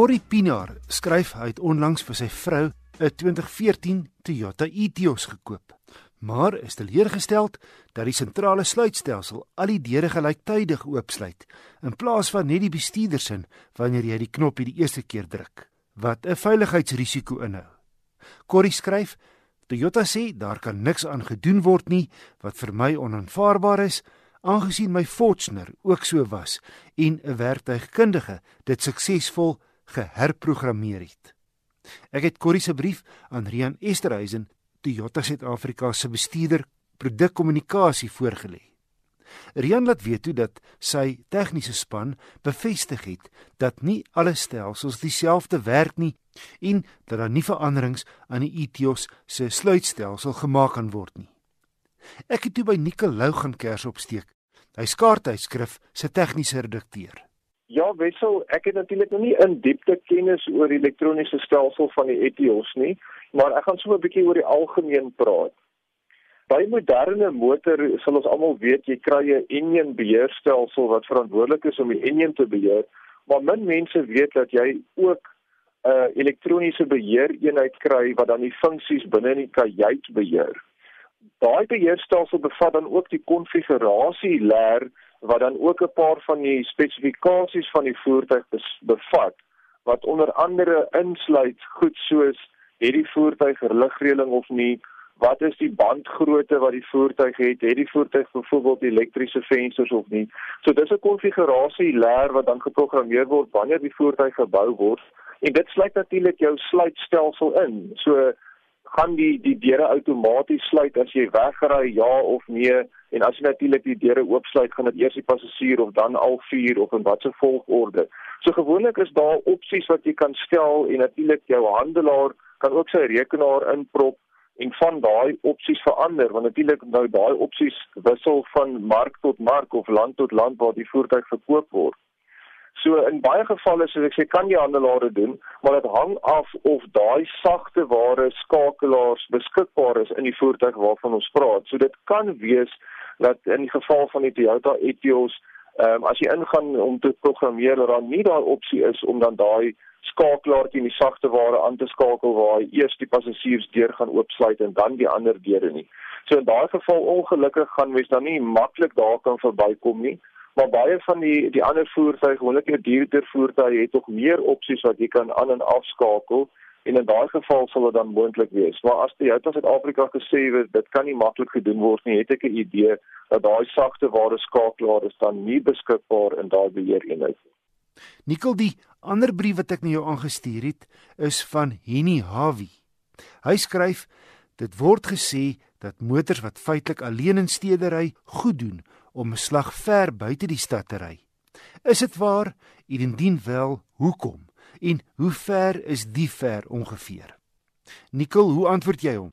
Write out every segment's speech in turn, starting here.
Corrie Pinaar skryf hy het onlangs vir sy vrou 'n 2014 Toyota Etios gekoop. Maar is teleurgesteld dat die sentrale sluitstelsel al die deure gelyktydig oopsluit in plaas van net die bestuurdersin wanneer jy die knoppie die eerste keer druk, wat 'n veiligheidsrisiko inhou. Corrie skryf: Toyota sê daar kan niks aan gedoen word nie wat vir my onaanvaarbaar is aangesien my Fortuner ook so was en 'n werktuigkundige dit suksesvol geherprogrammeer het. Ek het Corrie se brief aan Rian Esterhuizen, Toyota Suid-Afrika se bestuurder produkkommunikasie voorgelê. Rian laat weet toe dat sy tegniese span bevestig het dat nie alle stelsels dieselfde werk nie en dat daar nie veranderings aan die Etios se sluitstelsel gemaak kan word nie. Ek het toe by Nicole Lou gaan kers opsteek. Hy skaarthuisskrif se tegniese redakteur. Ja, Wessel, ek het natuurlik nog nie in diepte kennis oor die elektroniese stelsel van die Etios nie, maar ek gaan so 'n bietjie oor die algemeen praat. By moderne motor sal ons almal weet jy kry 'n engine beheerstelsel wat verantwoordelik is om die engine te beheer, maar min mense weet dat jy ook 'n uh, elektroniese beheereenheid kry wat dan die funksies binne in die kajuit beheer. Daai beheerstelsel bevat dan ook die konfigurasie leer wat dan ook 'n paar van die spesifikasies van die voertuig bevat wat onder andere insluit goed soos het die voertuig ligreëling of nie? Wat is die bandgrootte wat die voertuig het? Het die voertuig byvoorbeeld elektriese vensters of nie? So dis 'n konfigurasie leer wat dan geprogrammeer word wanneer die voertuig gebou word. En dit sluit natuurlik jou sluitstelsel in. So gaan die die deure outomaties sluit as jy wegry ja of nee en as jy natuurlik die deure oopsluit gaan dit eers die passasier of dan al vier of in watter volgorde. So gewoonlik is daar opsies wat jy kan stel en natuurlik jou handelaar kan ook sy rekenaar inprop en van daai opsies verander want natuurlik nou daai opsies wissel van mark tot mark of land tot land waar die voertuig verkoop word. So in baie gevalle soos ek sê kan die handelaar dit doen, maar dit hang af of daai sagte ware skakelaars beskikbaar is in die voertuig waarvan ons praat. So dit kan wees dat in die geval van die Toyota Etios, ehm um, as jy ingaan om te programmeer dat daar nie daai opsie is om dan daai skakelaartjie in die sagte ware aan te skakel waar hy eers die passasiers deur gaan oopsluit en dan die ander deure nie. So in daai geval ongelukkig gaan mens dan nie maklik daar kan verbykom nie maar baie van die die ander voertuie, gewoonlik die duurder voertuie het tog meer opsies wat jy kan aan en afskakel en in daai geval sal dit dan moontlik wees. Maar as die uit Suid-Afrika gesê word dit kan nie maklik gedoen word nie, het ek 'n idee dat daai sagte ware skakelaar is dan nie beskikbaar in daai beheereenheid nie. Nikkel die ander brief wat ek na jou aangestuur het is van Henny Hawi. Hy skryf dit word gesê dat motors wat feitelik alleen in stede ry goed doen om 'n slag ver buite die stad te ry. Is dit waar? Indien wel, hoekom? En hoe ver is die ver ongeveer? Nikkel, hoe antwoord jy hom?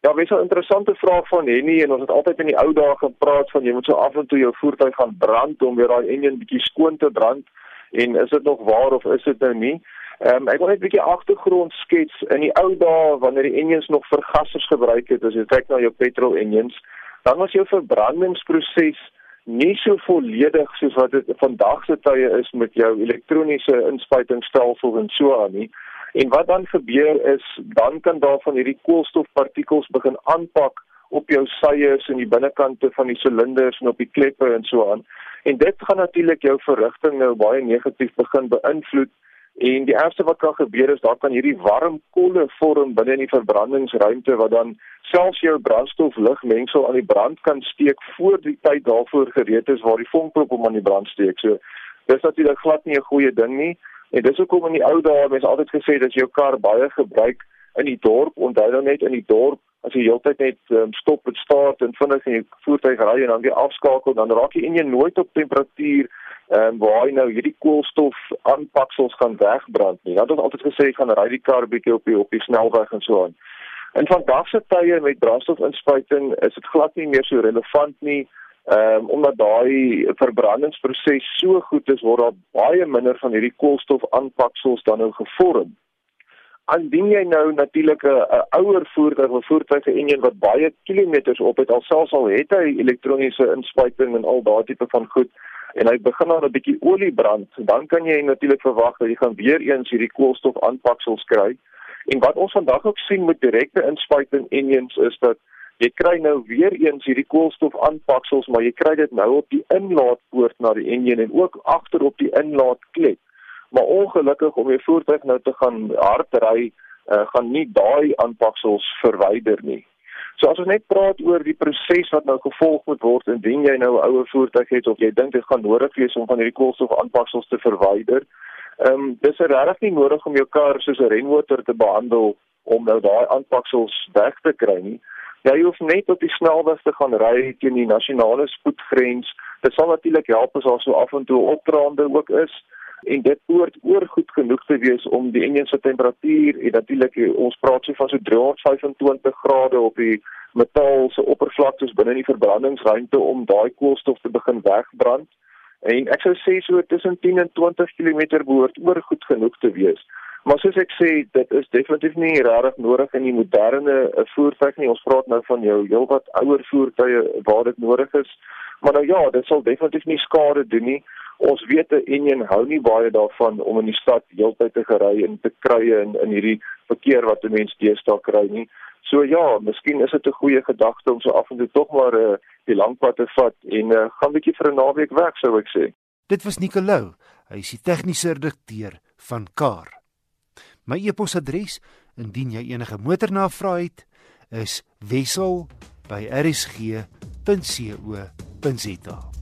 Ja, dis 'n interessante vraag van Henny en ons het altyd in die ou dae gepraat van jy moet so af en toe jou voertuig gaan brand om weer daai enjin bietjie skoon te brand en is dit nog waar of is dit nou nie? Ehm um, ek wil net 'n bietjie agtergrond skets in die ou dae wanneer die enjins nog vergassers gebruik het, as jy kyk na jou petrol enjins, dan was jou verbrandingsproses nie so volledig soos wat dit vandag se tye is met jou elektroniese inspuitingsstelsel en so aan nie. En wat dan gebeur is dan kan daar van hierdie koolstofpartikels begin aanpak op jou seiers en die binnekante van die silinders en op die kleppe en so aan. En dit gaan natuurlik jou verrigting nou baie negatief begin beïnvloed En die ergste wat kan gebeur is daar kan hierdie warm kolle vorm binne in die verbrandingsruimte wat dan selfs jou brandstof ligmengsel aan die brand kan steek voor die tyd daarvoor gereed is waar die vonkprop om aan die brand steek. So dis natuurlik glad nie 'n goeie ding nie. En dis hoekom in die ou dae mense altyd gesê dat jou kar baie gebruik in die dorp, onthou nou net in die dorp as jy heeltyd net um, stop en staart en vinnig in die voertuig ry en dan weer afskakel, dan raak jy in jy nooit op temperatuur ehm um, waar hy nou hierdie koolstof aanpaksels gaan wegbrand nie. Dat het altyd gesê gaan ry die kar bietjie op die op die snelweg en so aan. En vandag se tye met brandstofinspuiting is dit glad nie meer so relevant nie. Ehm um, omdat daai verbrandingsproses so goed is word daar baie minder van hierdie koolstof aanpaksels dan nou gevorm. Andien jy nou natuurlik 'n ouer voertuig of voertuig en een wat baie kilometers op het alselfs al het hy elektroniese inspuiting en al daardie tipe van goed en hy begin dan 'n bietjie olie brand, dan kan jy natuurlik verwag dat jy gaan weer eens hierdie koolstof aanpaksels kry. En wat ons vandag ook sien met direkte inspuiting engines is dat jy kry nou weer eens hierdie koolstof aanpaksels, maar jy kry dit nou op die inlaatpoort na die engine en ook agter op die inlaatklep. Maar ongelukkig om jou voertuig nou te gaan hard ry, uh, gaan nie daai aanpaksels verwyder nie. So as ons net praat oor die proses wat nou gevolg moet word indien jy nou 'n ouer voertuig het of jy dink dit gaan nodig wees om van hierdie koolstof aanpaksels te verwyder. Ehm um, dis regtig nie nodig om jou kar soos 'n renmotor te behandel om nou daai aanpaksels weg te kry nie. Jy hoef net op die snelweg te gaan ry teen die nasionale spoedgrens. Dit sal natuurlik help as daar so af en toe opdraande ook is en dit behoort oor goed genoeg te wees om die enjin se temperatuur en natuurlik ons praat so van so 325 grade op die metaal se oppervlakte binne die verbrandingsruimte om daai koolstof te begin wegbrand. En ek sou sê so tussen 10 en 20 km behoort oor goed genoeg te wees. Maar soos ek sê, dit is definitief nie regtig nodig in die moderne eh, voertuig nie. Ons praat nou van jou heelwat ouer voertuie waar dit nodig is. Maar nou ja, dit sal definitief nie skade doen nie. Ons weet 'n enjin hou nie baie daarvan om in die stad heeltyd te gery en te kry in in hierdie verkeer wat 'n mens deesdae kry nie. So ja, miskien is dit 'n goeie gedagte om so af en toe tog maar 'n uh, eh, die lang pad te vat en uh, gaan bietjie vir 'n naweek weg sou ek sê. Dit was Nicolou. Hy is die tegniese redakteur van Kar. My e-posadres indien jy enige motornavrae het is wissel@rsg.co.za.